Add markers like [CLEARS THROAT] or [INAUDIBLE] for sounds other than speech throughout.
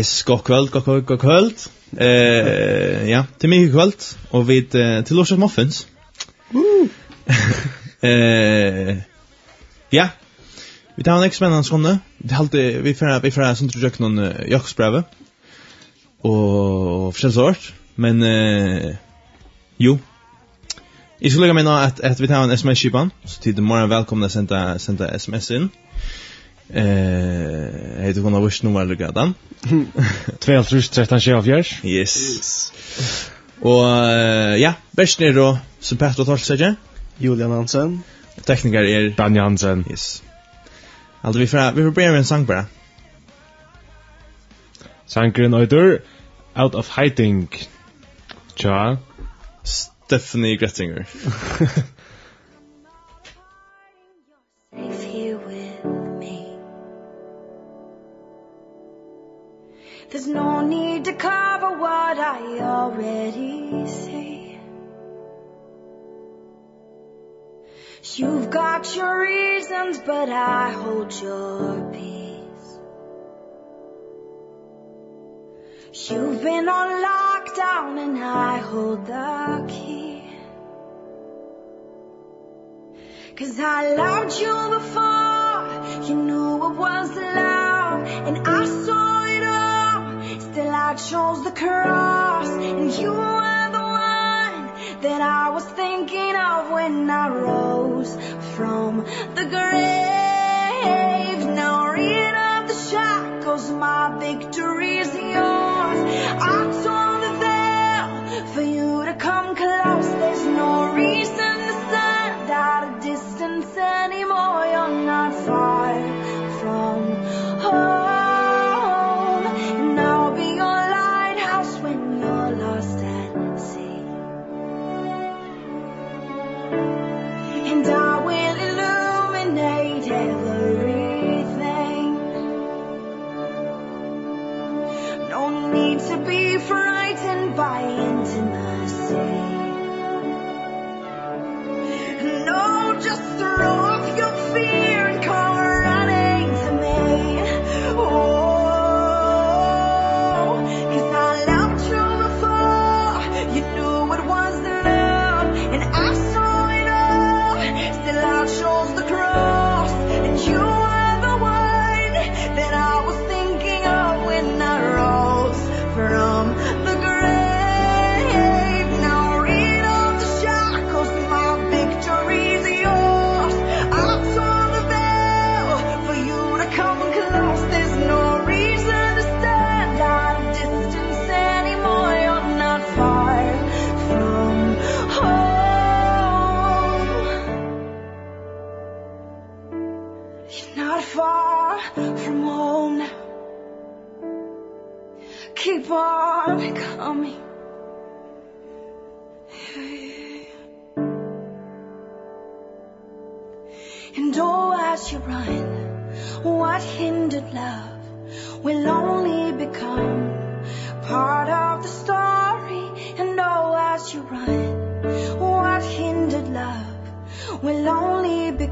Yes, god kvöld, god kvöld, god kvöld. Eh, ja, till mig kvöld och vi uh, till Lars Muffins. [LAUGHS] Eh, ja. Vi tar en extra spännande sånne. Det alltid, vi för vi för sånt tror jag någon jaktspräve. Och förskäl sort, men eh jo. Jag skulle lägga mig nå att att vi tar en SMS-skipan så till morgon välkomna sända sända SMS in. Eh, hej du kunde wish nummer lucka då. 2313 Yes. Og ja, best ner då så Petro seg. Julian Hansen. Tekniker er Dan Hansen. Yes. Alltså vi får vi får börja med en sang bara. Sangren Oider Out of Hiding. Tja. Stephanie Grettinger. [LAUGHS] There's no need to cover what I already see You've got your reasons but I hold your peace. You've been on lockdown and I hold the key. Cause I loved you before You knew it was love And I saw till I chose the cross and you were the one that I was thinking of when I rose from the grave.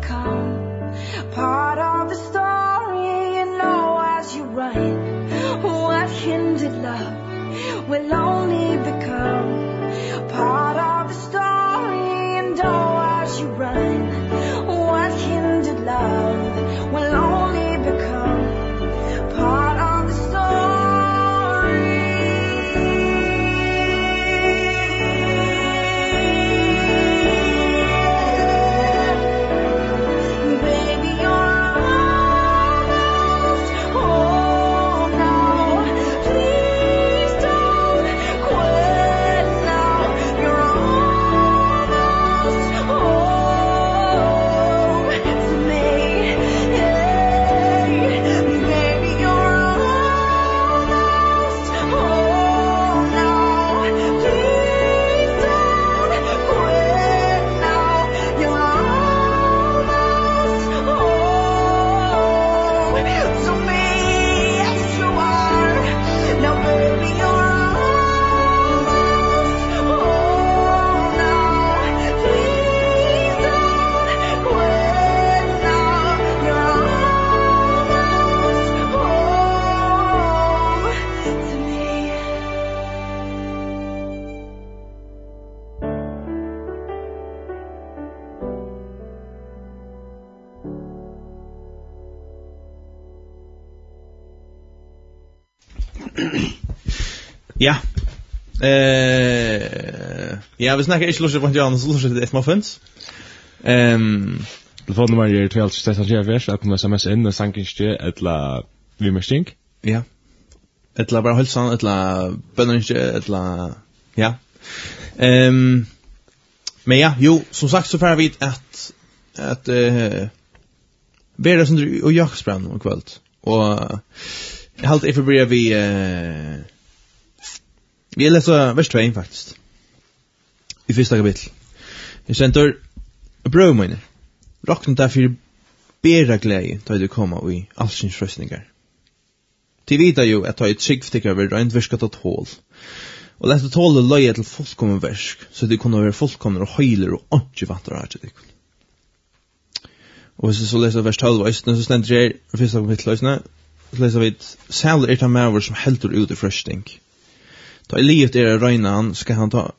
come Eh, ja, vi snackar inte lustigt på Jan, så lustigt det muffins. Ehm, telefonnummer är till alltså att jag vet att man SMS in och sank inte eller vi måste stink. Ja. Eller bara hälsa eller bönor eller ja. Ehm Men ja, jo, som sagt så får vi att att eh Vera Sundry och Jakobsbrand om kvällt. Och jag har alltid förberett vi eh Vi läser vers 2 faktiskt. I första kapitel. Vi sentor bröv mine. Rockna där för bera glädje då du komma och i allsins frösningar. Till vita jo at ta ett skikt över rent viskat åt hål. Og lett å tåle løye til fullkommen versk, så det kunne være fullkommen og høyler og ikke vantar av til det. Og hvis vi så leser vers 12 østene, så stender det her, og første kapittel østene, så leser vi at sæler er ta med over som helter ut i frøsting, Ta i livet är det han ska han ta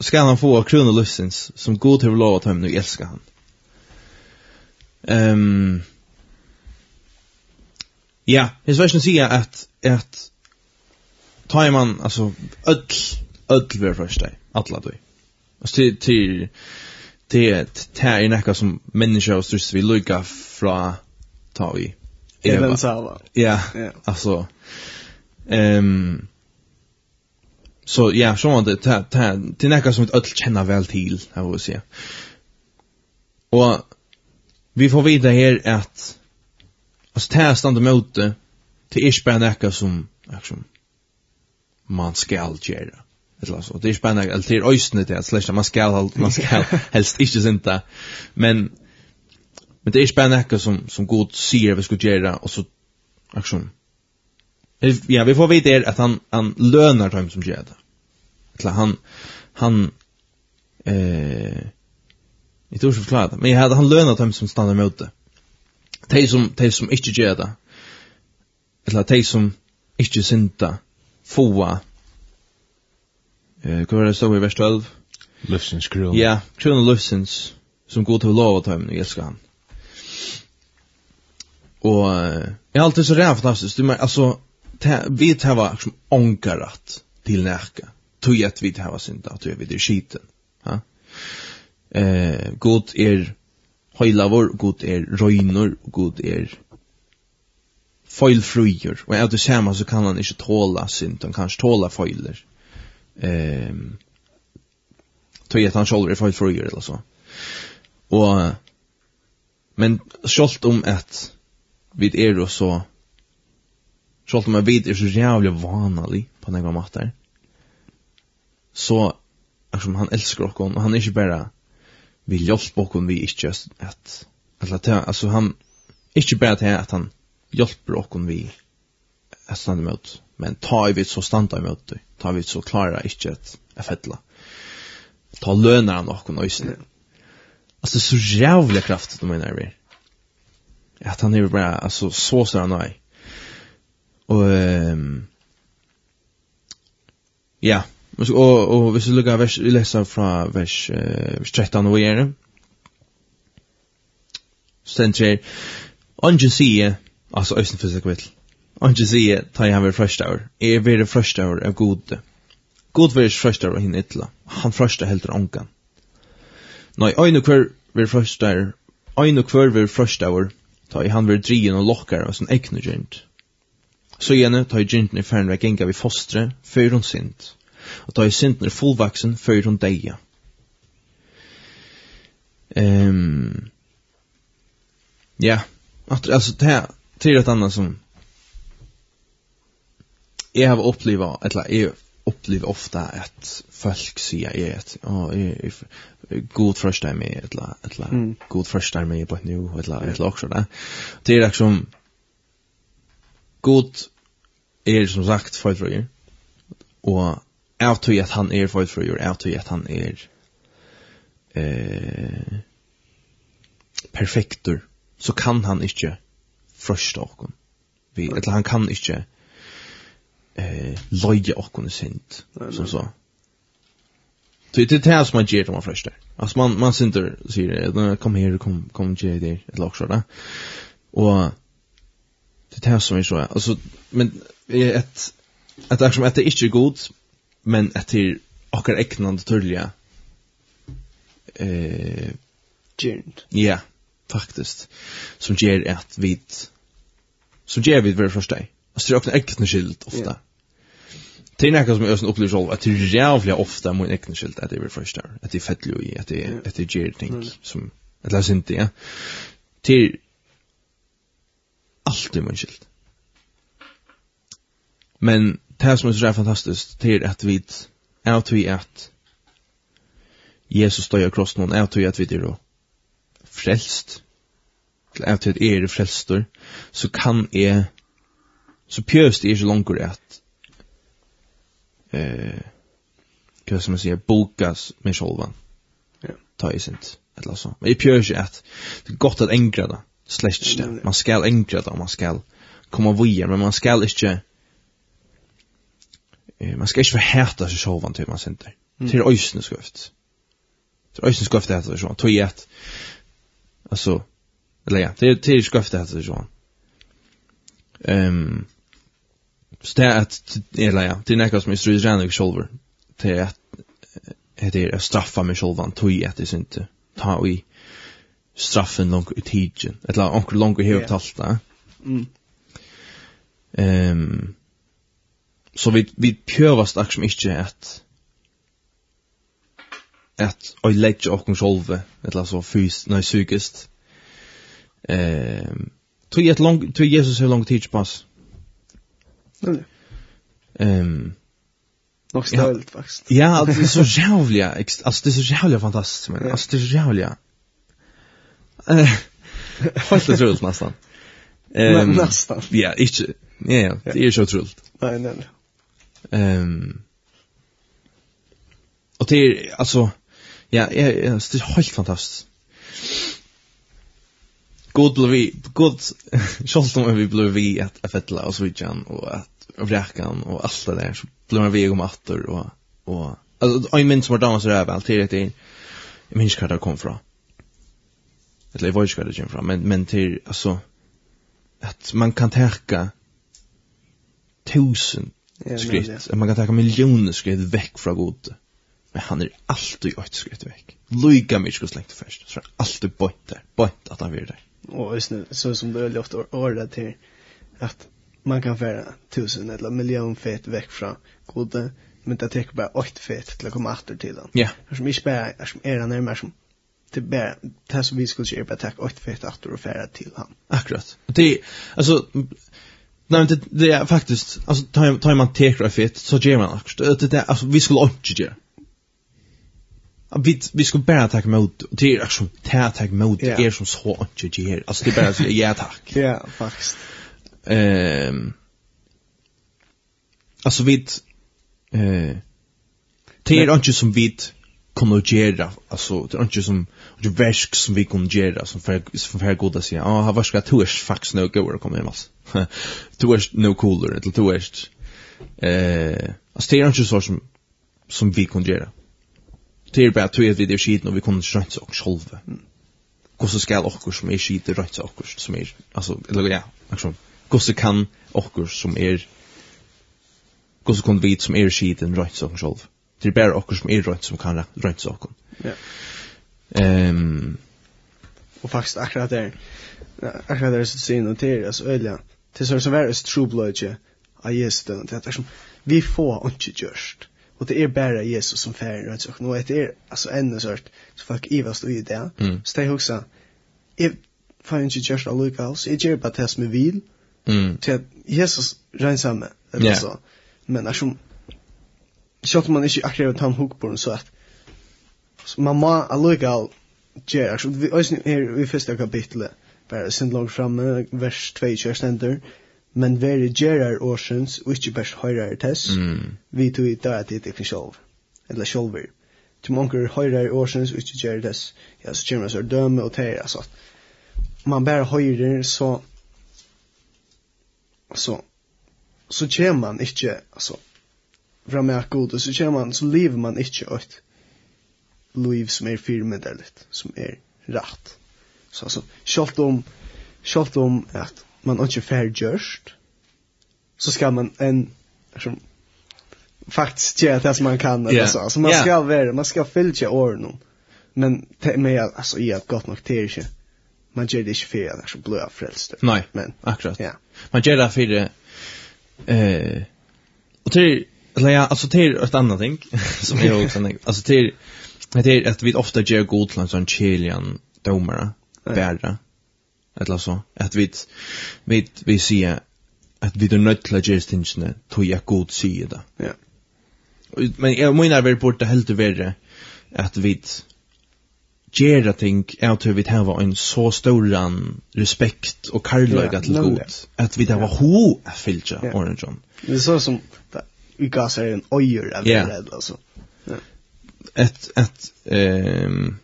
ska han få krona lussens som god har lovat honom nu älskar han. Ehm Ja, his version säger att att tar man alltså öll öll ver första alla då. Alltså till till till tär är näka som människa och stress vi lucka från tar vi. Eva. Ja, alltså ehm Så ja, så var det ta ta det näka som ett öll känna väl till, jag vill säga. Och vi får vidare här att alltså testande mot det till är bara näka som action man skall göra. Det så. Det är spännande eller det är ösnet det att släcka man skall man skall [LAUGHS] helst inte synta. Men men det är spännande näka som som god ser vi ska göra och så action ja, vi får vite er att han han lönar dem som gör det. Eller han han eh Jag tror så förklarat Men jag hade han lönat dem som stannar emot det. De som, de som inte gör det. Eller de som inte synda. Fåa. Eh, hva var det stod i vers 12? Lufsens kron. Ja, krona lufsens. Som går till lov att hem. Jag älskar han. Och jeg har alltid så rädd fantastisk, Du, men, alltså, vi tar som ångarat till näka. Tog att vi tar synda och vi det skiten. Ja? Eh, god er høylavor, god er røynor, god er feilfruer. Og är det samme så kan han ikke tåla synd, han kan ikke tåla feiler. Ehm tog at han sjálv er feilfruer eller så. Og men sjálvt om at vi er så så alt om jeg vet er så jævlig vanlig på den gamle så er som han elsker okken, og han er ikke bare vil hjelpe okken vi ikke at, at, altså han, ikke bare til at han hjelper okken vi at stande mot, men ta i vidt så standa mot det, ta i vidt så klara ikke at jeg fettla. Ta lønar han okken øysene. Altså så jævlig kraftig, du mener vi. At han er bare, altså så ser han nøy. Og um, ja, og, og, og hvis vi lukkar vers, vi leser fra vers, uh, vers 13 og gjerne, stendt her, Ongen sier, altså Øysten Fysikk Vittel, Ongen sier, ta jeg han ved frøstaur, jeg er ved år av god, God ved frøstaur av hinn ytla, han frøstaur heldur ongan. Nei, øyne kvar ved frøstaur, øyne kvar ved frøstaur, ta jeg han vil drien og lokkar og sin ekne gjernt. Så gjerne i gynten i færen vekk enga vi fostre, før hun sint, og ta i sinten i fullvaksen, før hun deia. Um, ja, at, altså, det er til et annet som jeg har opplevd, eller jeg opplever ofta at folk sier jeg at oh, jeg, jeg, god første er med, eller, eller mm. god første er med på et nu, eller, eller også det. Det er liksom, god er som sagt fødfrøyer, og av tog at han er fødfrøyer, av tog at han er eh, perfektor, så kan han ikke frøste okkon. Vi, eller han kan ikke eh, løye okkon sint, som så. Så det er det som man ger dem man frøster. Altså man, man synder, säger kom her, kom, kom, kom, kom, kom, kom, kom, kom, kom, kom, det här som är så. Alltså, men är ett ett det som att det inte är god, men att det och är äcknande. Eh, gent. Ja, faktiskt. Som ger att vi som ger vi för första. Och det är också äcknande skilt ofta. Yeah. Det är något som jag sen upplever själv, att det är jävligt ofta min egen skilt att det är först. Att det är fett i, att det är, att det är ting som, att det inte, ja. Det alltid min skilt. Men det som er så fantastisk, det er at vi er til at Jesus støy av krossen, og er til at vi er frelst, til at vi er frelstor, så kan jeg, så pjøst er ikke langt at eh, hva som man sier, bokas med sjolvan. Ja. Ta i sint, eller så. Men jeg pjøst er at det er godt at engra det, Slett ikke. det. Man skal engja det, man skal komme via, men man skal ikke man skal ikke forhæta seg sjovan til man sinter. Mm. Til øysene skuft. Til øysene skuft heter det sånn. Tog i et, altså, eller ja, til, til skuft heter det sånn. Um, så det er at, eller ja, til nekka som jeg strøy rennig sjolver, til at, heter det, straffa meg sjovan, tog i et, det er ta i, straffen långt i tidsen. Ett eller onkel långt i helt talt där. Mm. Ehm så vi vi prövast akkurat inte att att jag lägger och kan själva eller så fys nej psykiskt. Ehm um, tror jag ett långt tror Jesus hur lång tid pass. Ehm um, Nog snällt faktiskt. Ja, alltså det är så jävla, alltså det är så jävla fantastiskt men alltså det är så jävla Fast det trullt nästan. Ehm nästan. Ja, inte ja ja, det är så trullt. Nej, nej. Ehm Och det är alltså ja, ja, ja, det är helt fantastiskt. God blev vi, god, [LAUGHS] schalt om vi blev vi att fettla och switchan och att räkan och allt det där så blev man väg om och och alltså jag minns vart är väl allt det där jag minns vart det kom från eller jag vet inte vad det kommer fram, men, men till, alltså, att man kan täcka tusen ja, skritt, men, ja. man kan täcka miljoner skritt vekk fra god. Men han er alltid ett skritt vekk. Lyga mig skulle slängt först, så han alltid bort där, bort att han vill där. Och just nu, så som det är ofta ordet till, att man kan färra tusen eller miljon fet vekk fra god, men det täcker bara ett fet till att komma åter till den. Ja. Som inte bara, som är han närmare som det bara det som vi skulle göra bara tack åt för att och färra till han. Akkurat. Det alltså nej det det är faktiskt alltså tar tar man tekra fett så ger man akkurat det det alltså vi skulle inte göra. Vi vi skulle bara ta emot och det är alltså ta ta emot är som så inte ger. Alltså det bara säga ja tack. Ja, faktiskt. Ehm Alltså vid eh det är inte som vid kommer göra alltså det är inte som det verk som vi kan göra som för som för goda sig. Ja, har varska två är faktiskt no go or komma hem alltså. [LAUGHS] Är no cooler eller två är eh alltså det är inte så som som vi kan göra. Det är bara två vi det skit när vi kan skönt så själva. Gosse ska också som är skit rätt så också som är alltså eller ja, alltså gosse kan också som är gosse kunde vi som är skit rätt så själva det är bara okkur som är rätt som kan rønt så okkur. Ja. Ehm och faktiskt akkurat där. Akkurat där så syn och det alltså öliga. så som är så true blood ju. Ja just det det är som vi får inte just. Och det är bara Jesus som färger rönt så nu det är alltså ännu sort så folk Eva står det mm. Så det också är får inte just all look alls. Är ju bara som med vil. Mm. Jesus rensar med. Eller så. Men alltså Sjølt man ikke akkurat han hugg på den så at så man må allikevel gjøre, så vi også her i første kapitlet, bare sin langt framme, vers 2 i kjørstender, men veri gjerar årsens, og ikke bare høyrar tess, mm. vi tog i dag at det ikke sjolv, eller sjolver. Til mange høyrar årsens, og ikke gjerar tess, ja, så kommer så døme og teir, altså. Man bare høyrar, så, så, så kommer man ikke, altså, fram med god, så kommer man, så lever man ikke et liv som er firmedelig, som er rett. Så altså, selv om, selv om at man ikke fair gjørst, så skal man en, som, faktiskt göra det som man kan yeah. så. Alltså man yeah. ska vara, man ska fylla åren. Men med alltså i att gott nog till inte. Man gör det inte för att så blöa frälst. Nej, men akkurat. Ja. Man gör det för eh och till Eller ja, alltså till ett annat ting [LAUGHS] som är också en alltså till det är att vi ofta gör god till en sån chilian domare bära. Eller så att vi vi vi ser att vi då nötla just inte tog jag god sida. Ja. Men jag menar väl bort det helt värre att vi gera ting är att vi har en så stor respekt och kärlek till god att vi där var ho att fylla orange. Det är så som i gas är en ojer eller yeah. rädd alltså. Ja. Ett ett ehm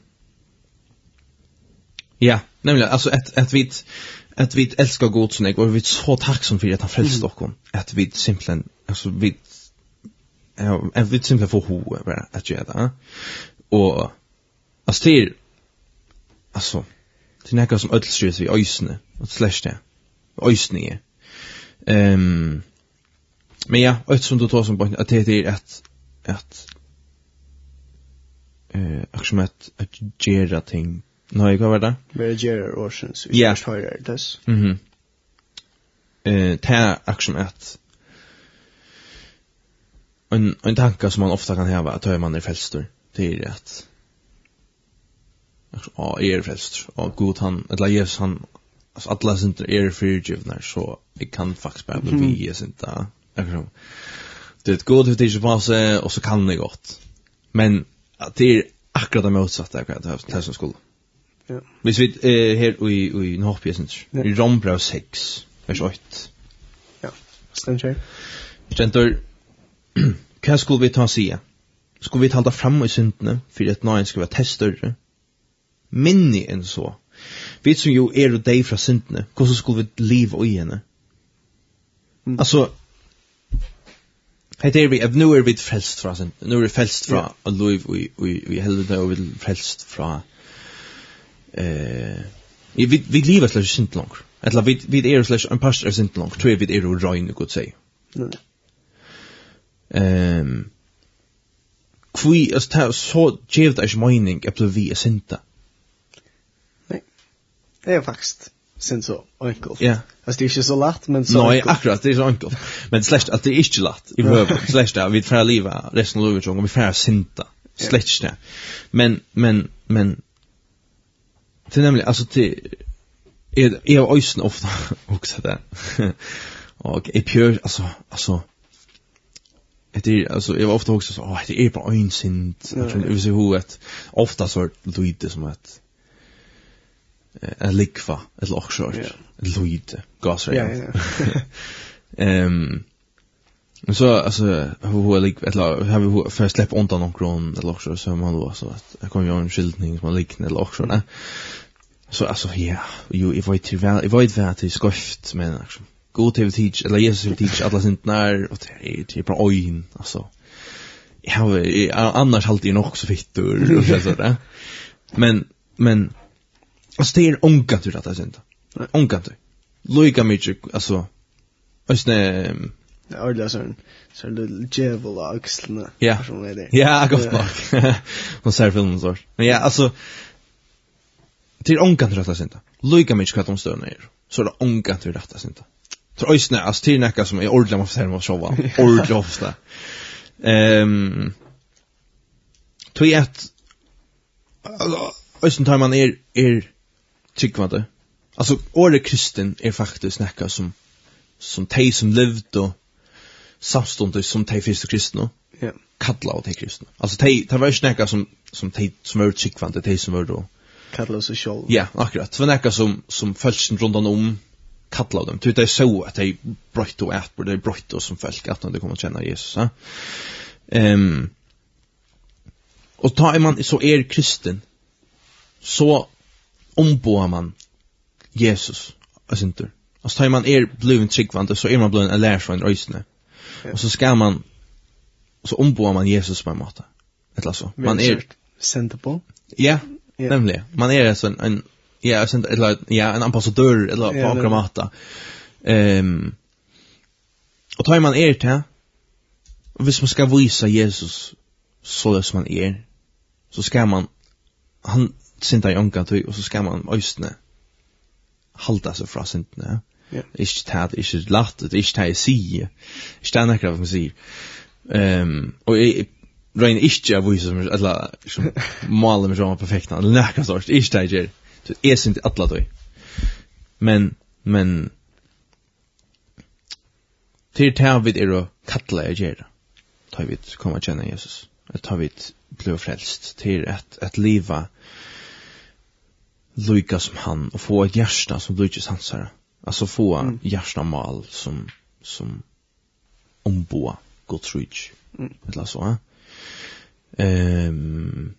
Ja, nämligen alltså ett ett vitt ett vitt älskar god som jag och vi är så tacksam för att han frälst Stockholm. Ett vitt simpelthen alltså vi ja, ett vitt simpelthen för ho bara att göra det. Och alltså till alltså det är något som ödelskyrs vi ösne och slash det. Ehm um, men ja, ett som du tar som point att det är ett ett eh action att att gera ting. Nej, jag vet det. Men göra oceans. Ja, höjer det. Mhm. Eh ta action att en en tanke som man ofta kan ha att man är Det är att Ja, er frälst. Ja, god han, eller Jesus han, alltså alla synder är förgivna så jag kan faktiskt bara bli Jesus inte. Akkurat. Det är ett god hur på sig och så kan det gott. Men det är akkurat det motsatta jag kan ta som skola. Ja. Hvis vi eh, her i, i Nåhpje, synes jeg, i Rombrau 6, vers 8. Ja, stendt her. Stendt [CLEARS THROAT] hva skulle vi ta sige? Skulle vi tala fram i syndene, for at nøyen skulle være test større? Minni enn så. Vi som jo er og deg fra syndene, hvordan skulle vi leve i henne? Mm. Altså, Hetta er vi av nu er vi frelst fra sin. Nu er vi frelst fra a lov vi vi vi heldur og vi frelst fra eh vi vi lever slash sint lang. Ella vi vi er slash en pastor sint lang. Tror vi er og rein godt sei. Ehm Kvi as ta så gevt as meining at vi er sinta. Nei. Det er faktisk sen så enkelt. Ja. Yeah. Alltså det är inte så lätt men så Nej, no, akkurat, det är så enkelt. Men släkt att det är inte lätt i höv. Släkt att vi får leva resten av livet och vi får synda. Släkt det. Men men men det är nämligen alltså det är är ösen ofta också där. och är pure alltså alltså Det är alltså jag var ofta också så åh det är bara en synd. Jag tror det vet inte hur ofta så lite som att en likva, et loksort, yeah. et loide, gasra. Ja, ja. Men så, altså, hur är lik, eller har vi för att släppa undan någon kron, eller också, så man då, så att jag kommer ju en skildning som har liknande, eller också, nej. Så, alltså, ja, jo, jag vet ju väl, jag vet väl att det är skoft, men, alltså, god till teach, eller Jesus vill teach alla sin när, och det är typ bra ojn, alltså. Jag har, annars alltid är nog så fittor, och så där. Men, men, Alltså det är ångat ur att jag synd. Ångat ur. Lika mycket, alltså, ösne... Ja, ordentligt sån, sån liten djävul av axlarna. Ja, ja, gott nok. Hon ser filmen så. Men ja, alltså, det är ångat ur att jag synda. Lika mycket kvart om stövna är. Så är det ångat ur att jag synda. Så ösne, alltså det är näka som är ordentligt man får säga vad showa. Ordentligt ofta. Ehm... Tog att... Alltså, Östen tar man er, er tryggvande. Alltså året kristen är faktiskt näka som som tej som levde och samstånd som tej första kristna. Ja. Yeah. Kalla och tej kristna. Alltså tej det var ju näka som som tej som var tryggvande, te som var då kalla sig själv. Ja, akkurat. Det var näcka som som följs runt om kalla dem. Det är så att de bröt och ät på det bröt och som folk att de kommer att känna Jesus. Ehm ja? um, Och tar man så är kristen så omboa man Jesus og synder. Altså tar man er bliven tryggvande, så er man bliven en lærsvann røysene. Og så skal man, så omboa man Jesus på en måte. Et eller så. Man er... Sender på? Ja, nemlig. Man er sånn en, ja, sender, eller, ja, en ambassadør, eller på akkurat måte. Um, og tar man er til, og hvis man skal vise Jesus så det som han er, så skal man, han, synda i ångan tøy, og så skal man øysene halda seg fra syndene. Ja. Ikke ta det ikke latt, det ikke ta det jeg sier. Ikke det er nekker hva man sier. Um, og jeg røyner ikke av vise som, eller som maler meg sånn [LAUGHS] perfekt, eller nekker størst, ikke det jeg gjør. Så jeg synd i atla tøy. Men, men, til det vi er å kattle jeg gjør, tar vi kommer kjenne Jesus, tar vi blir frelst, til at, at livet, lycka som han och få ett hjärta som lyckas hans här. Alltså få mm. hjärta mal som som omboa Guds rich. Mm. Eller så. eh? Ehm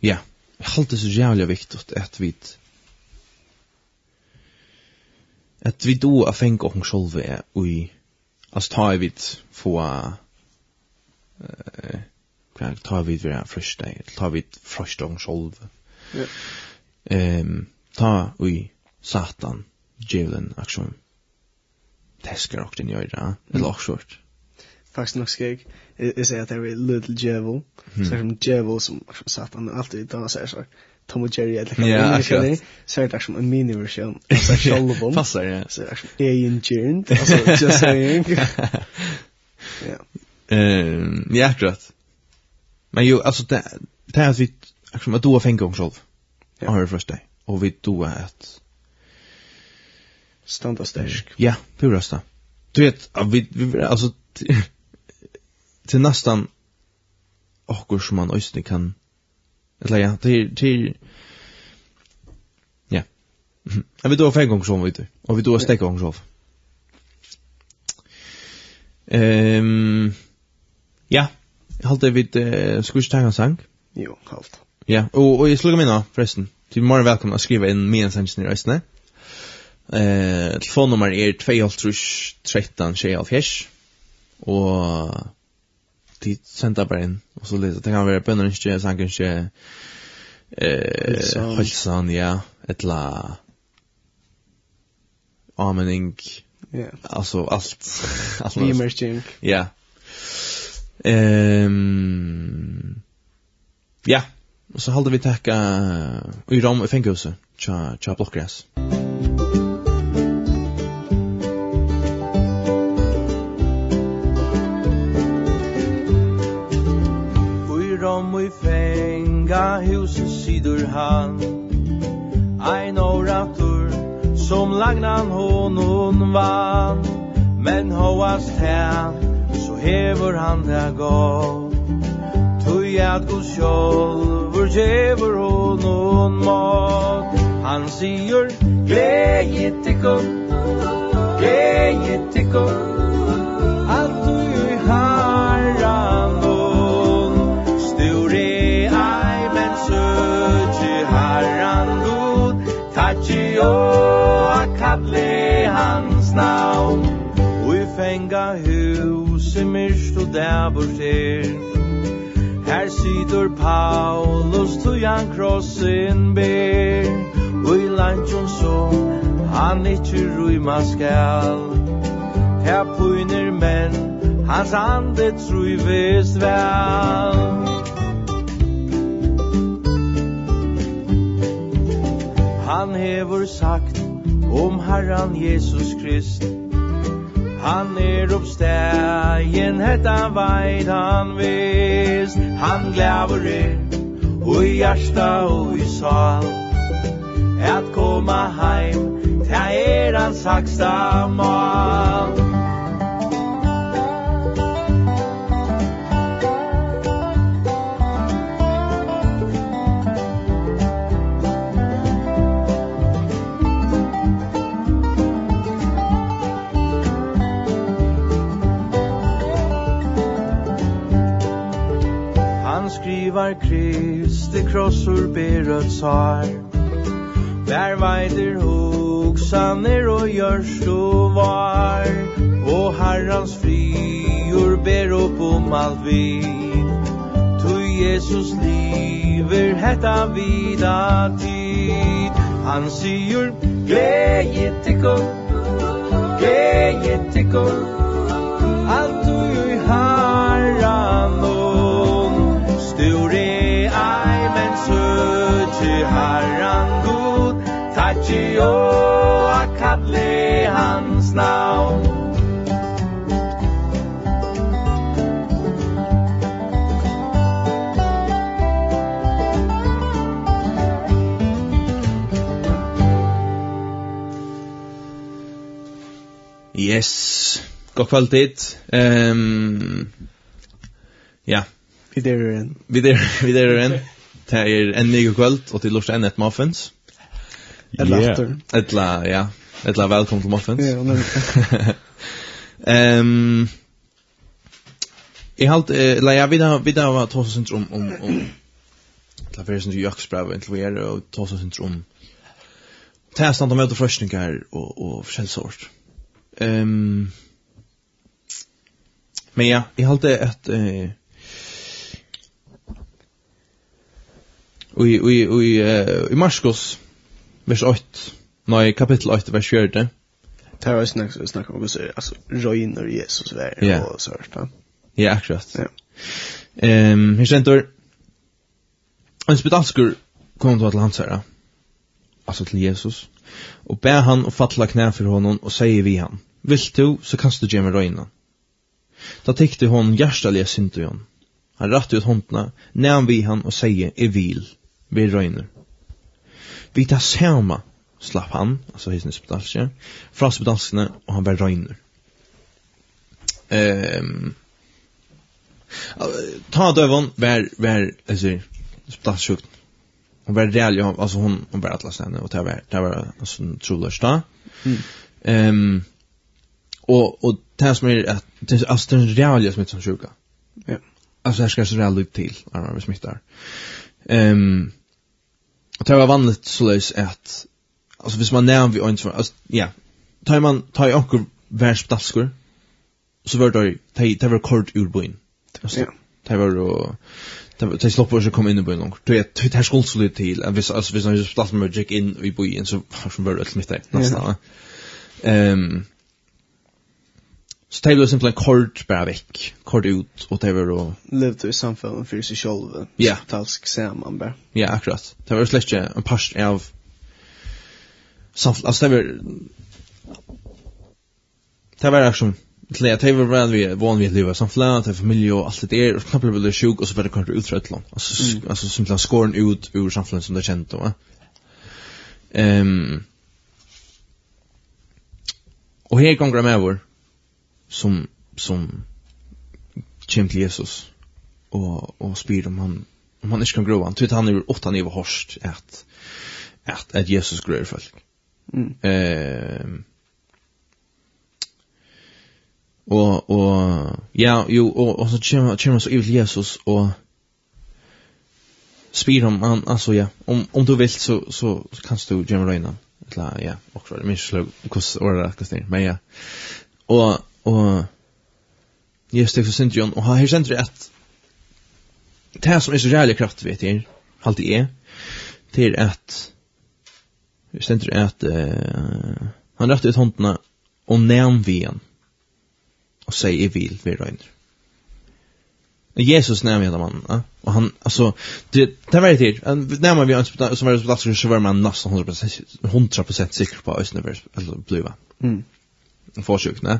Ja, jag allt är så jävla viktigt att vi att vi då att fänka och själva är i alltså tar vi få eh hva ta vi vera frøst deg, ta vi första om själv. Ja. Ehm, ta vi satan, djevelen, aksjon, teskar og din Det eller short. Faktisk nok skrik, jeg sier at det er little djevel, så er det djevel som satan, alltid, da sier så. Tom och Jerry eller kan man inte så är det som en mini version så själva dem passar ja. Så är det egen gernt alltså just [LAUGHS] saying. Ja. Ehm ja akkurat. Men jo, alltså det det här vi akkurat, att du har fängt om själv. Ja. Har det dig. Och vi då att standa stersk. Ja, pura sta. Du vet, vi vi alltså till nästan och som man ösnen kan eller ja, till till ja. Jag vet då fem gånger som vi du. Och vi då stäcker gånger så. Ehm ja, Halt det vid uh, Skush sang? Jo, halt. Ja, og, og jeg slugger minna, forresten. Du er mer velkommen å skrive inn min sang i reisene. Eh, telefonnummer er 2-13-21. og de sender bare inn og så litt. Det kan være bønner ikke, sanger ikke, eh, halsan, ja, et la amening, yeah. altså alt. [LAUGHS] alt Vimerking. Ja. Ehm ja, og så håller vi tacka i rom i fängelse. tja, tja blockgräs. Oj rom i fänga huset sidor han. Ein orator som lagnan honon vann. Men hoas her hevur han ta gott. Tui at god sjálfur gjevur honon mat. Han sigur Gleie tikkum Gleie tikkum hese myrst og dæbor ser Her sitter Paulus tujan krossen ber. Ui lantjon så han ikkje ruima skal. Her puiner menn hans ande trui vest vel. Han hever sagt om Herran Jesus Krist. Han er oppstegen, hetta veit han vist Han glæver er, og i hjärsta og i sal. At koma heim, ta er hans haksta mal. han skrivar kryss Det krossor ber och sar. Där vajder hoksaner og görs och var. Og herrans frior ber opp om alt vi. Tu Jesus liver hetta vida tid. Han sier Gleje tikkum Gleje tikkum Gucci og a hans navn Yes, god kvöld dit. Um, ja. Vi der er. Vi der, vi der er en. Det er en ny kvöld, og til lort enn et muffins. Eller yeah. aftur. Etla, ja. Etla, velkommen til Muffins. Ja, men... Ehm... Jeg halt, eh eller jeg vidar, vidar var tosa synder om, om, la etla fyrir synder jøksbrev, enn til vi er, og tåsa synder om, tæstand om møte frøsningar og, og sort. Ehm... Men ja, jeg halt det et, eh, i, i, i, i, i Marskos, vers 8, nei, kapittel 8, vers 4. Det var snakk, snakk om hos, altså, røyner Jesus vær, yeah. og så hørt, ja. Ja, akkurat. Ja. Ehm, her stendur, en spedalskur kom til hans herra, altså til Jesus, og bæ han og fatla knæ for honom, og sier vi han, vill du, så kanst du gjemme røyna. Da tikte hon hjertalige synd hon. Han ratt ut håndna, nevn vi han og sier, jeg vil, vi røyner. Vi tar sama, slapp han, altså hisen spedalske, fra spedalskene, og han bare røyner. Ehm ta dövon var var alltså spedalsjukt. Hon var real ja, alltså hon hon var atlas henne och det var det var alltså trolöst då. Ehm och och det som är att det alltså den reala smittan sjuka. Ja. Alltså här ska så real ut till när man smittar. Ehm det var vanligt så lös att alltså hvis man nämn vi inte alltså ja tar man tar jag värspdaskor så var det det det var kort ur boin ja. det var och det slopp var så kom in i boin långt det det här skulle så till att hvis alltså hvis man just plats med gick in i boin så som var det mitt där nästan ehm Så det var simpelthen kort bara väck, kort ut och det var då... Levde i samfunnet for seg selv, ja. talsk sammen bare. Ja, akkurat. Det var slett ikke en parst av samfällen, alltså det var... Det var akkurat till att det var van vi van vi lever som flan till familj och allt det där och knappt blev det sjuk och så var det kort ut kanske utrött långt. Alltså mm. alltså simpelthen skåren ut ur samfunnet som det känt då. Ehm Och här kommer med vår som som kommer till Jesus och och spyr om han om han inte kan gro han tycker han är åtta nivå horst att att att Jesus grör folk. Mm. Eh och och ja jo och, och så kommer kommer så ut Jesus och spyr om han alltså ja om om du vill så så kan du gömma dig innan. Eller ja, också det minns slog kost eller kast. Men ja. Och og Jesus tek for syndjon, og her sender at det her som er så rævlig kraft, vet jeg, alltid er, til at det sender at eh, han rett ut håndene og nevn ven han og sier jeg vil vi røyner. Jesus nämnde hela mannen, ja? och han alltså det det var det till. När man vi önskar som var det plats så var man nästan 100% 100% säker på att det blev bliva. Mm. Försök, nej.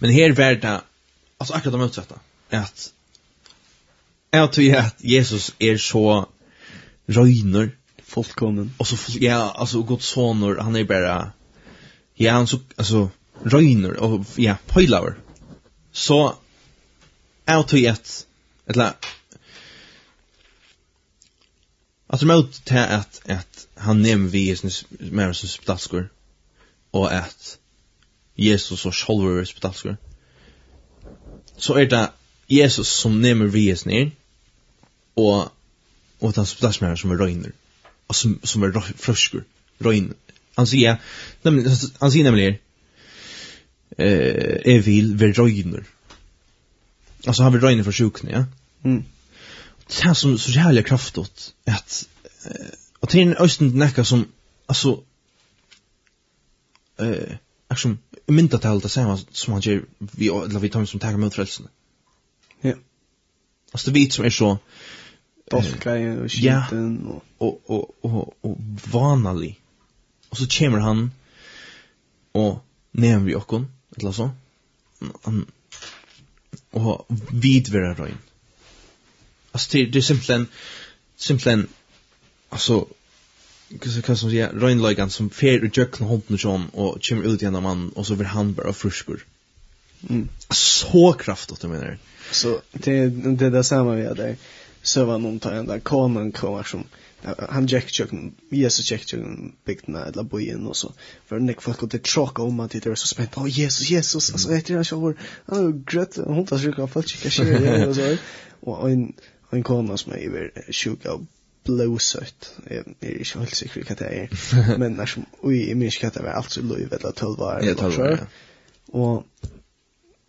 Men her var det, altså akkurat det motsatte, at jeg tror at Jesus er så røyner. Fullkommen. Og så, ja, altså god sonor, han er bara ja, han så, altså, røyner, og ja, pøylaver. Så jeg tror at, eller, Att mot till att, att han nämner vi i sin människors och att Jesus og sjálfur er spedalskur. Så er det Jesus som nemer vi es ned, og, og den spedalskur som er røyner, og som, som er frøskur, røyner. Han sier, nemlig, han sier nemlig eh, er vil være røyner. Altså han vil røyner for sjukene, ja? Mm. Det er som så jævlig kraftigt, at, eh, og til en østen nekka som, altså, eh, som mynda til det samme som han gjør vi, eller vi tar som tager mot frelsene. Ja. Altså det vi som er så Dolskleie og skiten ja, og, og, og, og, vanalig. Og så kommer han og nevner vi okkon, eller så. Han, og vidvera røyn. Altså det, det er simpelthen, simpelthen, altså, kus kan som säga Reinlagan som fer och jökna hunden John och kommer ut igen man och så blir han bara fruskor. Mm. Så kraftigt det menar. Så det det där samma vi hade så var någon tar en där kanan kommer som han jack jack Jesus jack jack big night la boyen och så för nick folk och det om att det är så spänt Åh Jesus Jesus alltså vet jag så var han grött hon tar sjuka folk chica shit och så [LAUGHS] och en en kona som är över sjuka blåsøtt. Jeg er ikke helt sikker hva det er. [LAUGHS] Men er som, ui, jeg minns hva det var alt så lov, eller tølv var, eller tølv var, ja. Og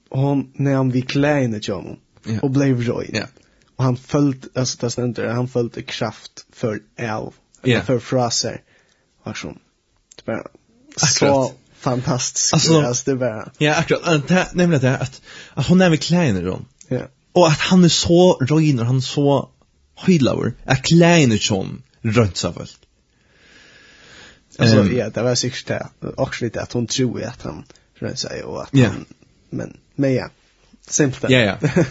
hon när han vi kläna John honom, og blei røy. Ja. Och han følte, alltså det ständer han følte kraft för el, eller för fraser. Og som, det var så fantastiskt. Alltså, det var... Ja, akkurat. Det, nämligen det, att, att hon är vid kläne, Ron. Ja. Och att han är så röjn, och han är så høylaver, er kleine tjon røntsavølt. Alltså um, ja, det var sikkert det. Också lite att hon tror att han rönsar och att yeah. han, men, men ja, simpelt. Ja, ja. [LAUGHS]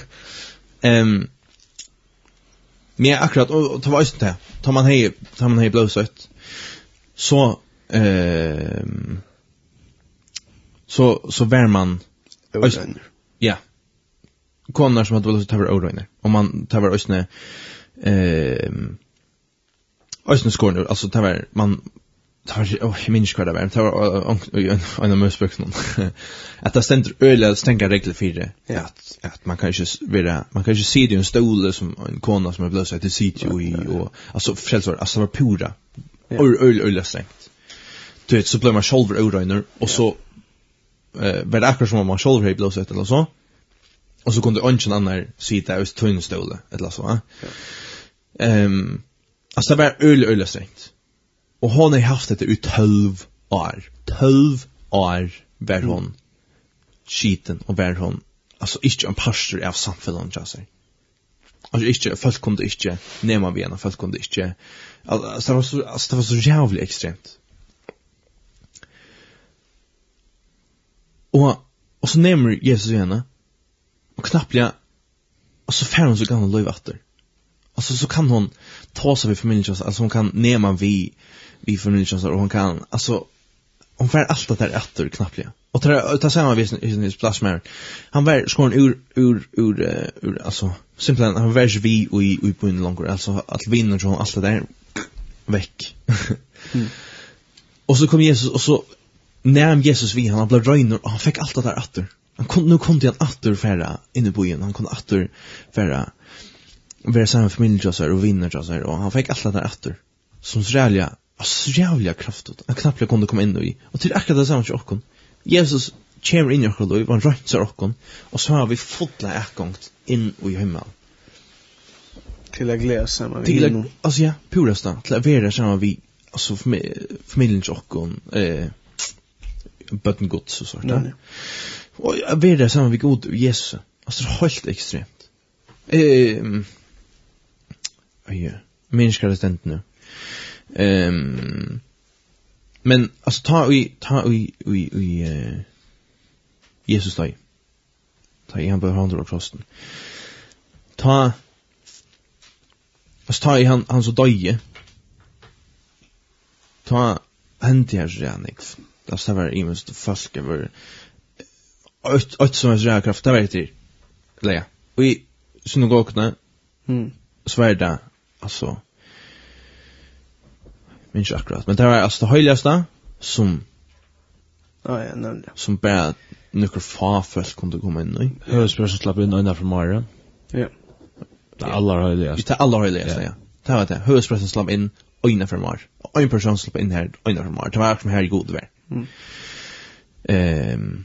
Ehm Men akkurat och det var just det. Tar man hei, tar man hei blåsøtt, Så ehm så så vær man Ja. Konar som hadde väl ta tar över Om man tar över ösne eh Ösnen skorn alltså det var man det var, åh, jeg minns vad det var. Det var en av mösböcks [LAUGHS] någon. Att det ständer øyla, stänga regler för det. Ja. Att, att man kan ju være, man kan ikke se det en stole som en kona som er blösa det sitt jo i og, altså, frelsvar, altså, det var pura. øyla, øyla, øyla strengt, Du vet så blir man sjolver öroiner og så eh var det akkurat som om man sjolver hei blösa eller så. Och så kunde ungen annar sitta i tunnstol eller så. Ehm ja. um, alltså det var öl öl strängt. Och hon har haft det i 12 år. 12 år var hon skiten och var hon alltså inte en pastor av samhället jag säger. Alltså inte folk kunde inte nämna vi henne, folk kunde inte alltså det var så alltså det var så jävligt extremt. Och och så nämner Jesus henne Och knappt ja och så fär hon så gamla löv efter. Alltså så kan hon ta sig vid familjen alltså hon kan nema vi vi familjen och hon kan alltså hon fär allt det där efter knappt jag. Och ta ta samma vis i sin plats med. Han var skon ur ur ur ur alltså simpelt han var vi och i på en lång alltså att vinna så allt det där veck. mm. [LAUGHS] Och så kom Jesus och så när Jesus vi han blev röjner och han fick allt det där åter han kom, nu kom han attor färra inne på igen. han kom attor färra vara samma familj och så och vinner och så och han fick allt det där attor som så jävla kraft han knappt kunde komma in i och till akkurat det samma tjockon Jesus kommer in i okkar liv, han rønser okkar, Och så har vi fotla ekkongt in i himmel. Till att glädja samma vi att, alltså ja, purast till til å være sammen vi, altså familien okkar, eh, Bötten gods så sånt. Nej, nej. Och jag ber det samma vid god Jesus. Alltså det är helt extremt. Ehm Oj, människor det inte nu. Ehm Men alltså ta i ta i i i uh, Jesus dig. Ta i han på handen och krossen. Ta Alltså ta i han han så döje. Ta hänt här så jag nik. Det var i mest falska var ett ett som är så kraft där vet du. ja. Vi synagogna. Mm. Så är det alltså. Minns akkurat. Men det var alltså det höjligaste som Ja, ja, nämligen. Som bara några få folk kunde komma in i. Hövsprösen slapp in ögonen från Mara. Ja. Det är allra höjligast. Det är allra höjligaste, ja. Det var det. Hövsprösen slapp in ögonen från Mara. Och en person slapp in här ögonen från Mara. Det var som här i god värld. Mm. Ehm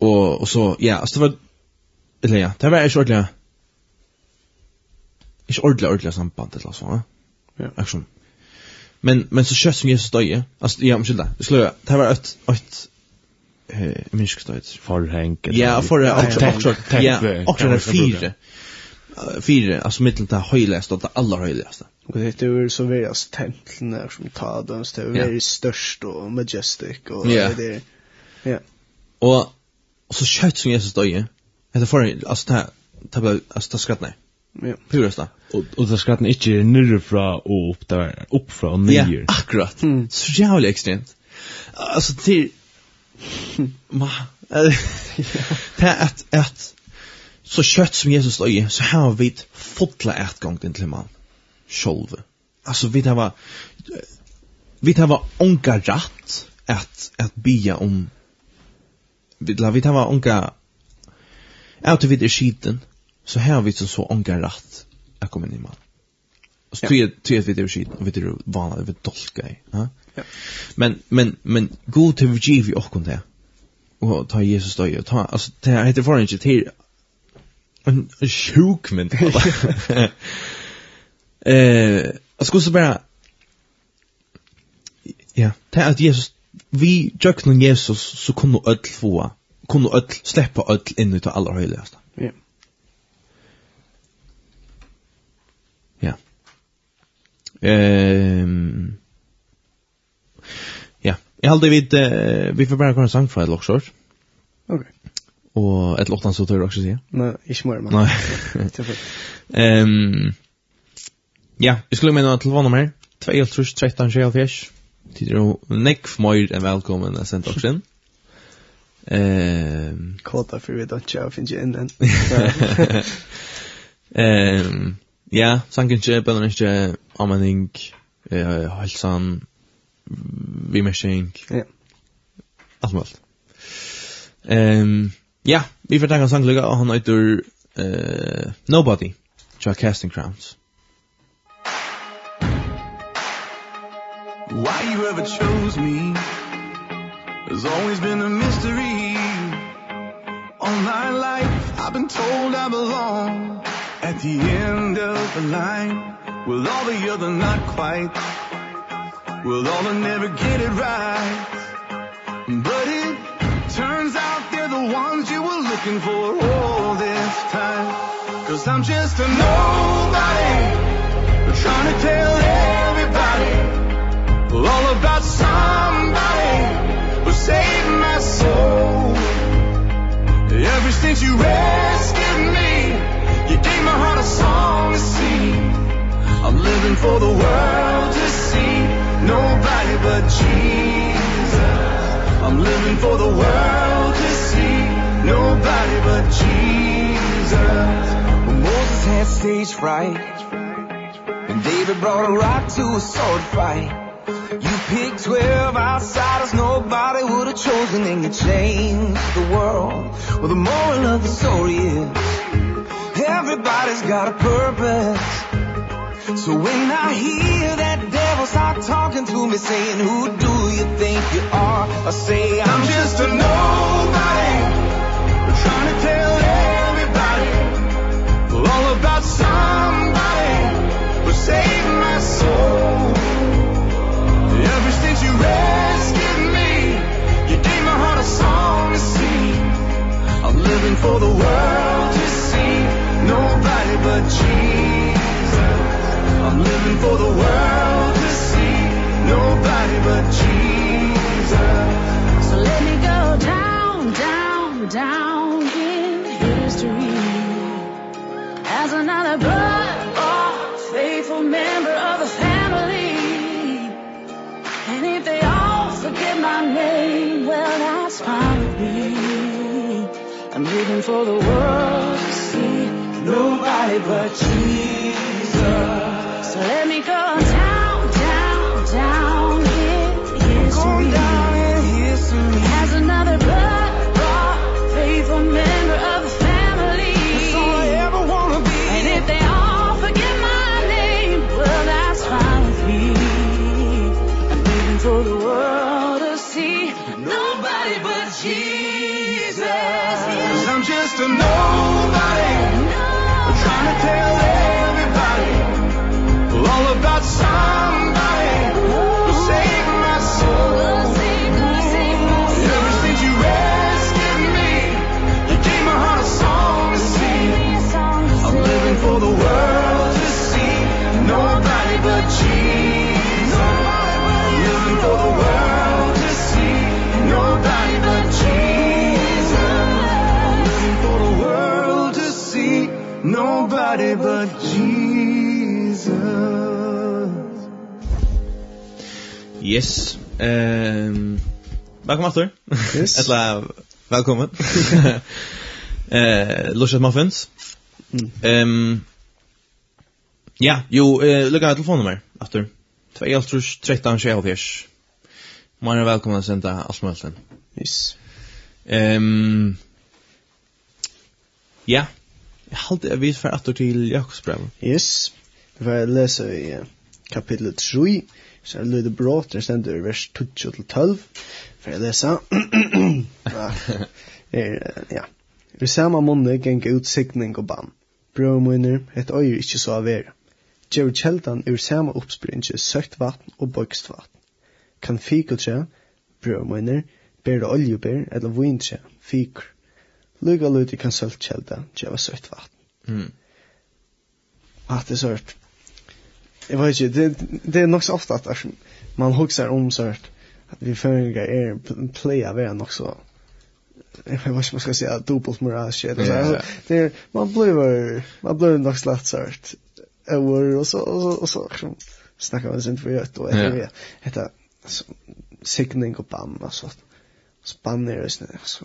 och och så ja, alltså det var eller ja, det var ju ordentligt. Är ordentligt ordentligt samband eller så, ja. Action. Men men så kött som jag stöjer. Alltså ja, men ursäkta. Det skulle det var ett ett eh minsk stöjt för Henk. Ja, för att också ja, också en fyra. Fyra, alltså mitten till höjligast och det allra höjligaste. Och det är ju så veras templen där som tar den det är väldigt störst och majestic och det är ja. Och Och så kött som Jesus döje. Det får alltså det tabbe alltså det skrattnar. Ja, purast då. Och och det skrattnar inte nere och upp där, upp från ner. Ja, akkurat. Mm. Så jävla extremt. Alltså till [LAUGHS] ma det [LAUGHS] är att att så kött som Jesus döje så har vi ett fotla ätgång till man. Själva. Alltså vi det var vi det var onka rätt att att bia om vi la vi tava onka out of it er skiten så här vi så så onka rätt att komma in i man. Så tror jag vi det är skiten och vi det är vanligt vi dolka i. Ja. Men men men god till vi vi och kon det. Och ta Jesus då ta alltså det här heter förrän till en sjuk men. [LAUGHS] Eh, jag skulle så bara Ja, det att Jesus vi jöknun Jesus så kunnu öll fåa, kunnu öll släppa öll inn ut av allra höjligaste. Ja. Ja. Ehm Ja, jeg halde vid, uh, vi får bare kunne sang fra et loksort. Ok. Og et lortan så tør du også si. Nei, ikke mer, man. Nei. Ehm. ja, vi skulle mena til vann nummer, 2, 3, 13, 24, Tid er nekk mer enn velkommen av sent auction. Ehm Kåta för vi då tjau finns ju innan. Ehm ja, sanken ikke, eller ikke, amaning eh halsan vi med. Ja. Allt möjligt. Ehm ja, vi får tacka sanklugga och han heter eh Nobody. Chuck Casting Crowns. Why you ever chose me Has always been a mystery. All my life I've been told I belong. At the end of the line With all the other not quite? With all the never get it right? But it turns out they're the ones you were looking for all this time. Cause I'm just a nobody Trying to tell everybody Well, all about somebody who saved my soul. Ever since you rescued me You gave my heart a song to sing. I'm living for the world to see. Nobody but Jesus. I'm living for the world to see. Nobody but Jesus. When Moses had stage fright And David brought a rock to a sword fight You picked 12 outsiders nobody would have chosen And you changed the world. Well, the moral of the story is Everybody's got a purpose. So when I hear that devil start talking to me Saying, who do you think you are? I say, I'm, I'm just, a nobody trying to tell everybody All about somebody Who saved my soul. Ever since you rescued me You gave my heart a song to sing. I'm living for the world to see. Nobody but Jesus. I'm living for the world to see. Nobody but Jesus. So let me go down, down, down in history. As another brother, faithful member of the family they all forget my name. Well that's fine with me. I'm living for the world to see. Nobody but Jesus. So let me go down down down. In history down in history has another blood-bought faithful on nobody but Jesus. Yes Ehm Velkommen Arthur Yes. [LAUGHS] Etla Velkommen [LAUGHS] Eh Lushet Muffins. Ehm Ja, jo, eh, lukka telefonnummer, Arthur 2-13-27 Man er velkommen å sende alt Yes. Ehm Ja, Jeg halte jeg vis for etter til Jakobsbrev. Yes, vi får lese i kapittel 3, så er det lyder brått, det stender i vers 12-12, Får jeg lese. er, ja. Vi samme munne geng ut signing og ban. Brøv munner, et øyer ikke så av vera. Gjør kjeldan ur samme oppspringe søkt vatten og bøkst vatten. Kan fikeltje, brøv munner, bære oljebær eller vintre, fiker. Lyga lyti kan søltkjelda djeva søyt vatten. Mm. Att det är sört. Jag vet inte, det, det är nog så ofte at man huxar om sört. Att vi føringar er playa vera nog så jag vet inte vad man ska säga dubbelt moralisk eller så här. Det är man blir man blir nog slatt sört. Över och så och så och så snackar man sen för gött. och det heter signing och bam och så spanner det så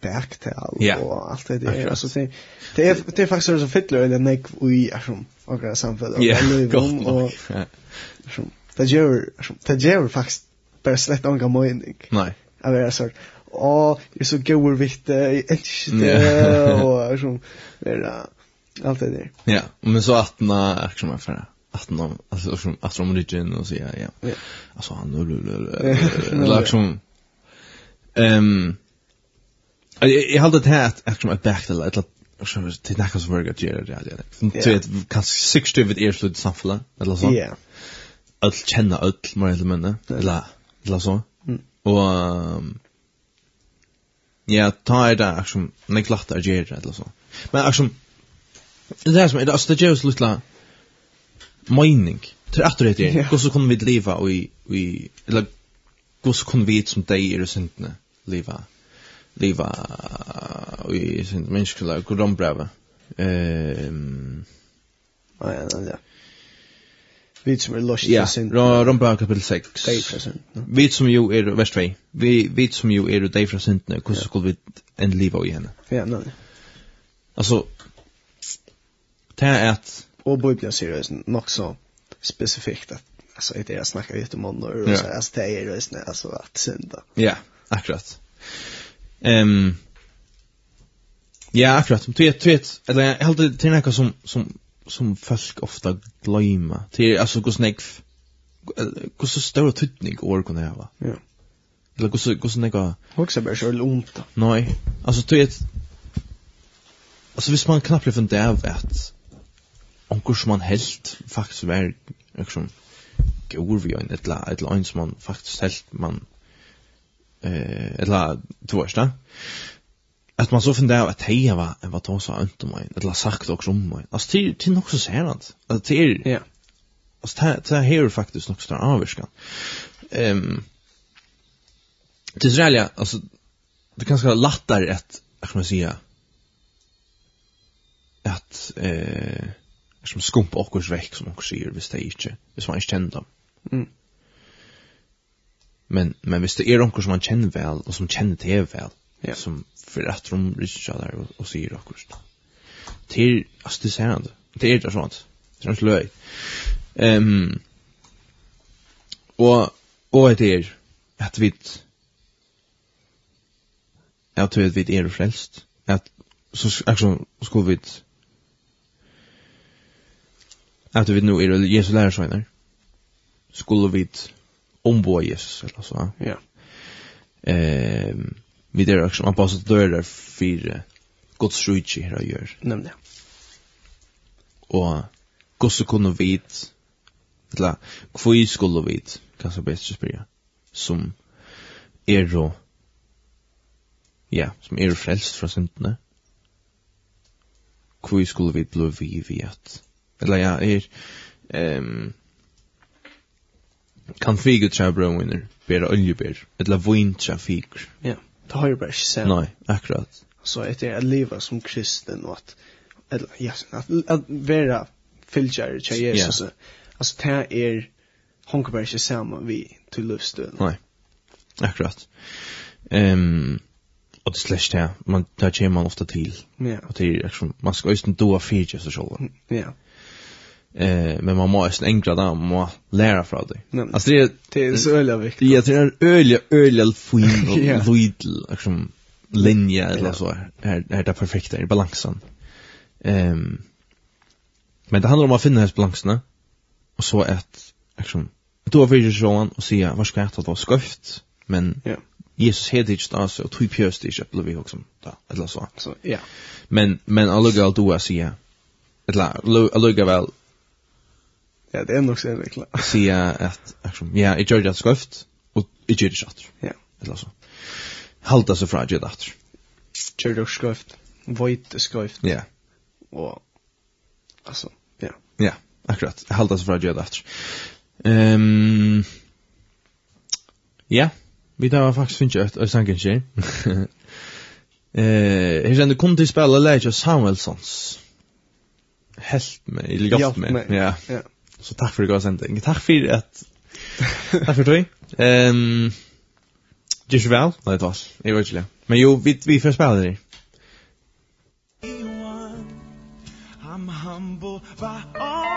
backtail ja. och allt det där. Alltså det det är det är faktiskt så fett eller nek vi i som och grejer samfällt och nu om och som det gör det gör faktiskt bara slett någon mening. Nej. Jag är så och är så goer vitt det och som det allt det där. Ja, men så att när jag som är för att någon alltså som att som origin och så ja ja. Alltså han nu liksom ehm Jag hade det här att som ett backdel eller som det nästan som verkar göra det där. Så det kan sex styvt är slut samfalla eller så. Ja. Öll känna öll mer eller mindre eller eller så. Och ja, ta det som när klart att göra eller så. Men som det är som det är det just lite mining. Det är att det är. Hur så kommer vi leva och i i eller hur så kommer vi som dig är syndne leva liva i sin mänskliga grundbrava. Ehm. Ja, ja, ja. Vi som är lost i sin. Ja, Rombrava kapitel 6. Vi som jo er vers 2. Vi vi som jo er det fra synden, hur skulle vi en liva i henne? Ja, nej. Alltså det är att och Bibeln säger det nog så specifikt att alltså det jag snackar ut om och så alltså det är det alltså att synda. Ja, akkurat. Ehm Ja, akkurat. Du vet, du vet, eller jag hällde till något som, som, som folk ofta glömma. Till, alltså, hur snägg, hur så stor tydning år kunde jag? Ja. Eller hur så, hur så nägga... Också bara så ont. Nej, alltså, du vet, alltså, visst man knappt från det av att onkur som man helt faktiskt var, liksom, går vi en, ett la, ett la, en som man faktiskt helt, man, eh eller tvåsta att man så funderar att hej var vad då så om mig eller sagt också om mig alltså till till också så här att det. Ja. Alltså det det här är faktiskt något större avskan ehm det är alltså det kanske lättare att jag kan säga att eh som skumpa och veck som också säger visst det inte visst man inte känner dem. Mm. Men men visst det är onkel som man känner väl och som känner till väl. Ja. Som för att de rycker där och, och säger också. Till alltså det säger han. Det är det sånt. Det är inte löj. Ehm och och det är att vi att vi vi är frälst. Att så alltså skulle vi att vi nu är Jesu lärarsöner skulle vi ombojes eller så. Ja. Ehm vi der også man passar dörrar för Guds å här gör. det. Och gosse kunne vit eller kvoi skulle vit kanske bäst att spela som är då ja, som är frälst från syndene. Kvoi skulle vit bli vi vet. Eller ja, är ehm kan figur tja brøvinner bera oljebær, etla vin tja figur. Ja, det har jo bara ikke sen. Nei, akkurat. Så etter at leva som kristen, og at, eller, ja, at, at vera fylgjare tre Jesus, yeah. altså det er, honker bara ikke saman vi til løvstøen. Nei, akkurat. Um, og det slash det, man, ta kommer man ofta til. Ja. Og det er, man skal øyne doa fyrtje så selv. Ja. Eh men man måste enkla det, man må lära från det. Alltså det är det är så öliga viktigt. Ja, det är öliga öliga fin och vidl liksom linje eller så här här det perfekta i balansen. Ehm men det handlar om att finna den balansen och så att liksom då vill ju Johan och säga vad ska jag ta då skoft men ja. Jesus hade inte det så två pjöst i jag blev också då eller så. Så ja. Men men alltså då att säga eller alltså väl Ja, det är nog så jävla klart. Sia att, ja, jag gör det sköft, och jag gör det sköft. Ja. Eller så. Halta sig från att göra det. Gör void sköft. Ja. Och, alltså, ja. Ja, akkurat. Halta sig från att göra det. Um, ja, vi tar faktiskt finns ju ett ösankenskär. [LAUGHS] Eh, hur kjenner kun til till spela Leif Samuelsons. Helt med, eller hjelp med. Ja. Ja. Så takk for det goda sändning. Tack för att Tack för dig. Ehm Just vel? Nei, det var. Jeg vet inte. Men jo, vi vi får spela det. I'm humble by all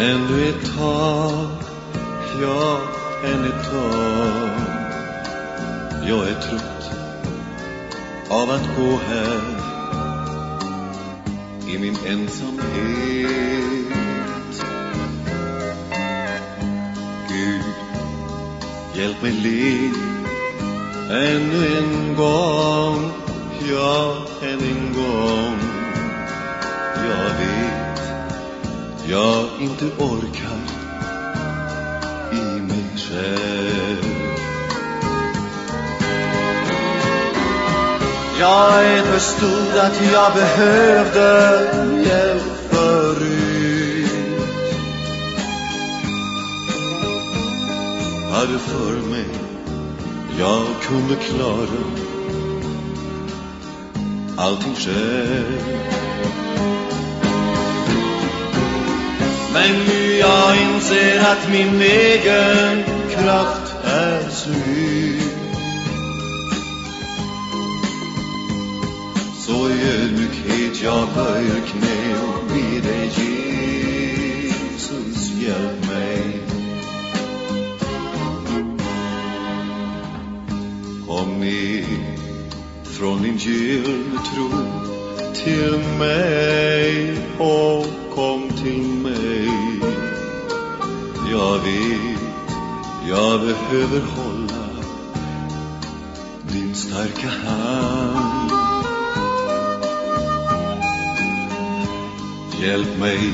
Ännu ett tag, ja, ännu ett tag Jag är trött av att gå här I min ensamhet Gud, hjälp mig le Ännu en gång, ja, än en gång Jag vet jag inte orkar i mig själv. Jag förstod att jag behövde hjälp förut. Hade för mig jag kunde klara allting själv. Men nu jag inser att min egen kraft är slut. Så i ödmjukhet jag böjer knä och ber dig Jesus hjälp mig. Kom ner från din gyllene tro till mig och till mig. Jag vet, jag behöver hålla din starka hand. Hjälp mig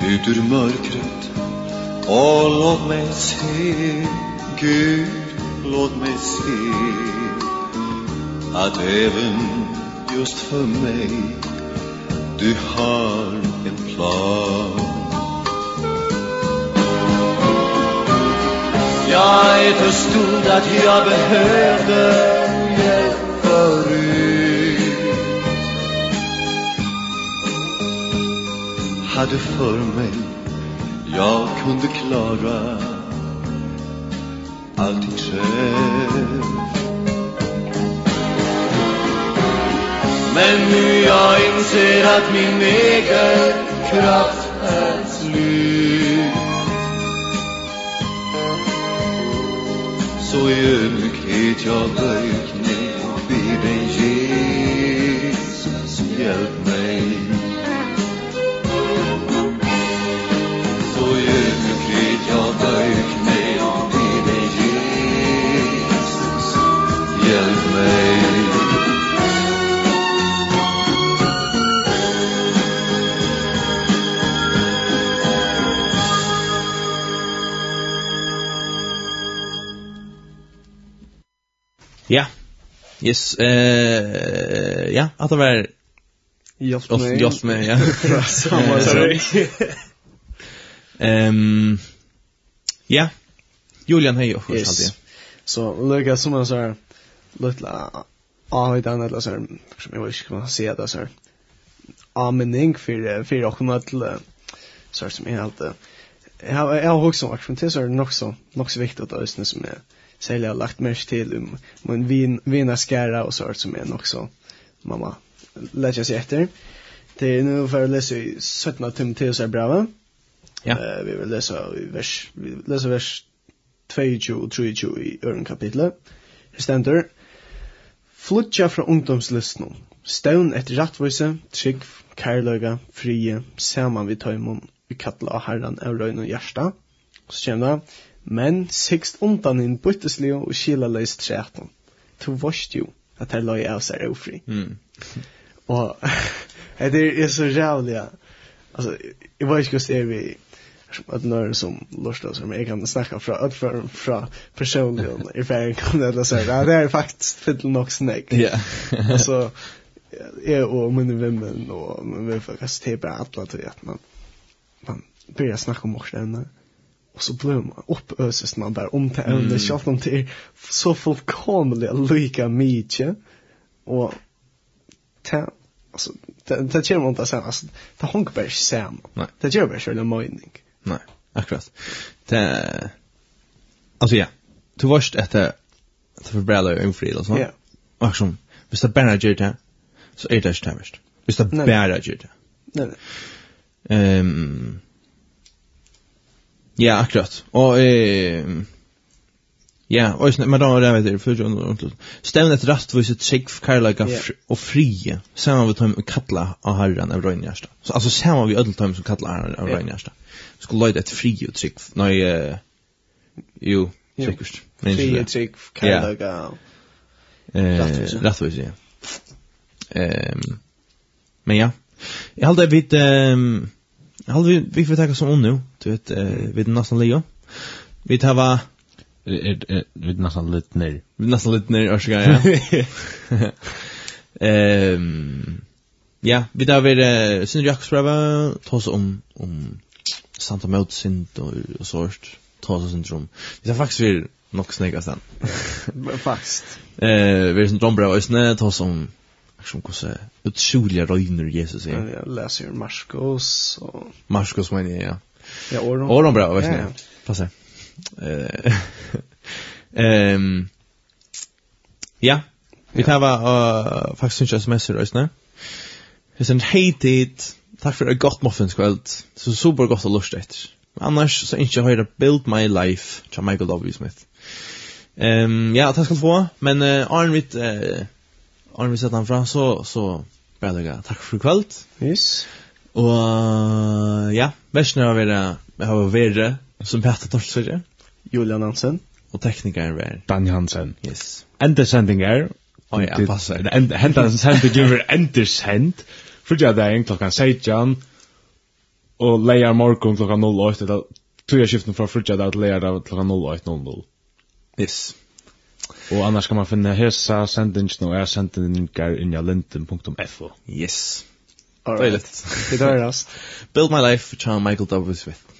ut ur mörkret och låt mig se. Gud, låt mig se att även just för mig du har slag. Jag förstod att jag behövde hjälp förut Hade för mig jag kunde klara allt själv Men nu jag inser att min egen kraft ett slut. Så i ödmjukhet jag böjer knä och ber dig Jesus hjälp Yes, eh ja, att det var Hjälp mig. Hjälp mig, ja. [LAUGHS] Samma sorry. [LAUGHS] Ehm Ja. Julian hej och yes. så Så lägger som man så här lilla ah vet han eller så här som jag vill kunna se det så här. Amening för för och med så som är allt. Jag har jag har också varit från till så är det nog så nog så viktigt att ösna som är särskilt har lagt märke till um, min vin, vinaskara och sånt som är nog så mamma läser sig efter. Det är nu för att läsa i 17 tum till så bra Ja. Uh, vi vill läsa i vers, vi läser vers 22 och 23 i öron kapitlet. Det ständer. Flutja fra ungdomslisten. Støvn etter rattvise, trygg, kærløyga, frie, saman vi tøymon, vi kattla av herran av røyne og hjersta. Så kommer det, men sikst undan hinn bytteslig og skila leis trætum. Tu vorst jo at her løy av seg ofri. Mm. og [LAUGHS] det er så rævlig, ja. altså, jeg var ikke hos er vi, at når som lortar som jeg kan snakka fra at fra, fra personlig erfaring om det, så ja, det er faktisk fyllt nok snakk. Ja. altså, [LAUGHS] jeg og mine vimmen og min vimmen, det er bare atlet at man, man börjar snakka om morsen, Och så blir man uppöses man där om till ämne, mm. tjatt om till så fullkomliga lika mycket. Och ta, alltså, det, det kommer man inte sen, alltså, det hänger bara sen. Nej. Det gör bara själva mening. Nej, akkurat. Det, alltså ja, du varst efter, det förbrälar ju infrid och så. Ja. Och som, hvis det bara gör det, så är det inte det värst. Hvis det bara gör det. Nej, nej. Ehm, Ja, akkurat. Og eh ja, og snæ man då där vet det för ju ordentligt. Stävna ett rastvise check för Karla og frie. Samma vi tar kalla av herran av Rönjärsta. Så altså samma vi ödel tar som kalla av Rönjärsta. Skulle lägga et frie og check. Nei eh jo, sikkert. Men frie check Karla. Eh, rastvise. Ehm. Men ja. Jeg hade vid ehm Hall vi vi får ta som om nu, du vet vi er nesten Leo. Vi tar va vi nästan lite ner. Vi nästan lite ner och så ja. [LAUGHS] Ehm ja, vi tar vi sin Jakobsbrava oss om om Santa Maud synd och sårt tas syndrom. Vi tar faktiskt vi nog snägast den. [LAUGHS] Faktiskt. Eh vi är syndrom bra ta oss om som kosa utsjuliga röjner Jesus er. Ja, jag läser ju Marskos och... Marskos mener jeg, ja. Ja, Oron. Oron bra, vet ni. Ja, ja. Passa. Ehm... [LAUGHS] Ja, vi tar var faktiskt synes jeg sms'er i röjsna. Vi sen hated, tack för ett gott muffinskväll. Så super gott och lust efter. Annars så inte jag höra Build My Life, tja Michael W. Smith. Ehm, ja, takk skal du få, men uh, Arnvit... Uh, Arne vi sett han fram så, så bare lukka takk for kvöld. Yes. Og ja, versene har vært, har vært som Petter Torsfyrre. Julian Hansen. Og teknikeren var Dan Hansen. Yes. Endersending er. Å ja, passer. Hendersending För jag där en klockan 16. Och leier morgon klockan 08. Tog jag skiften fra fyrtja dag til leier klokkan 08.00. Yes. Og annars kan man finna hesa sendingen og er sendingar injalinden.fo. Yes. All right. [LAUGHS] Det hörs. Build my life, Charles Michael W. Smith.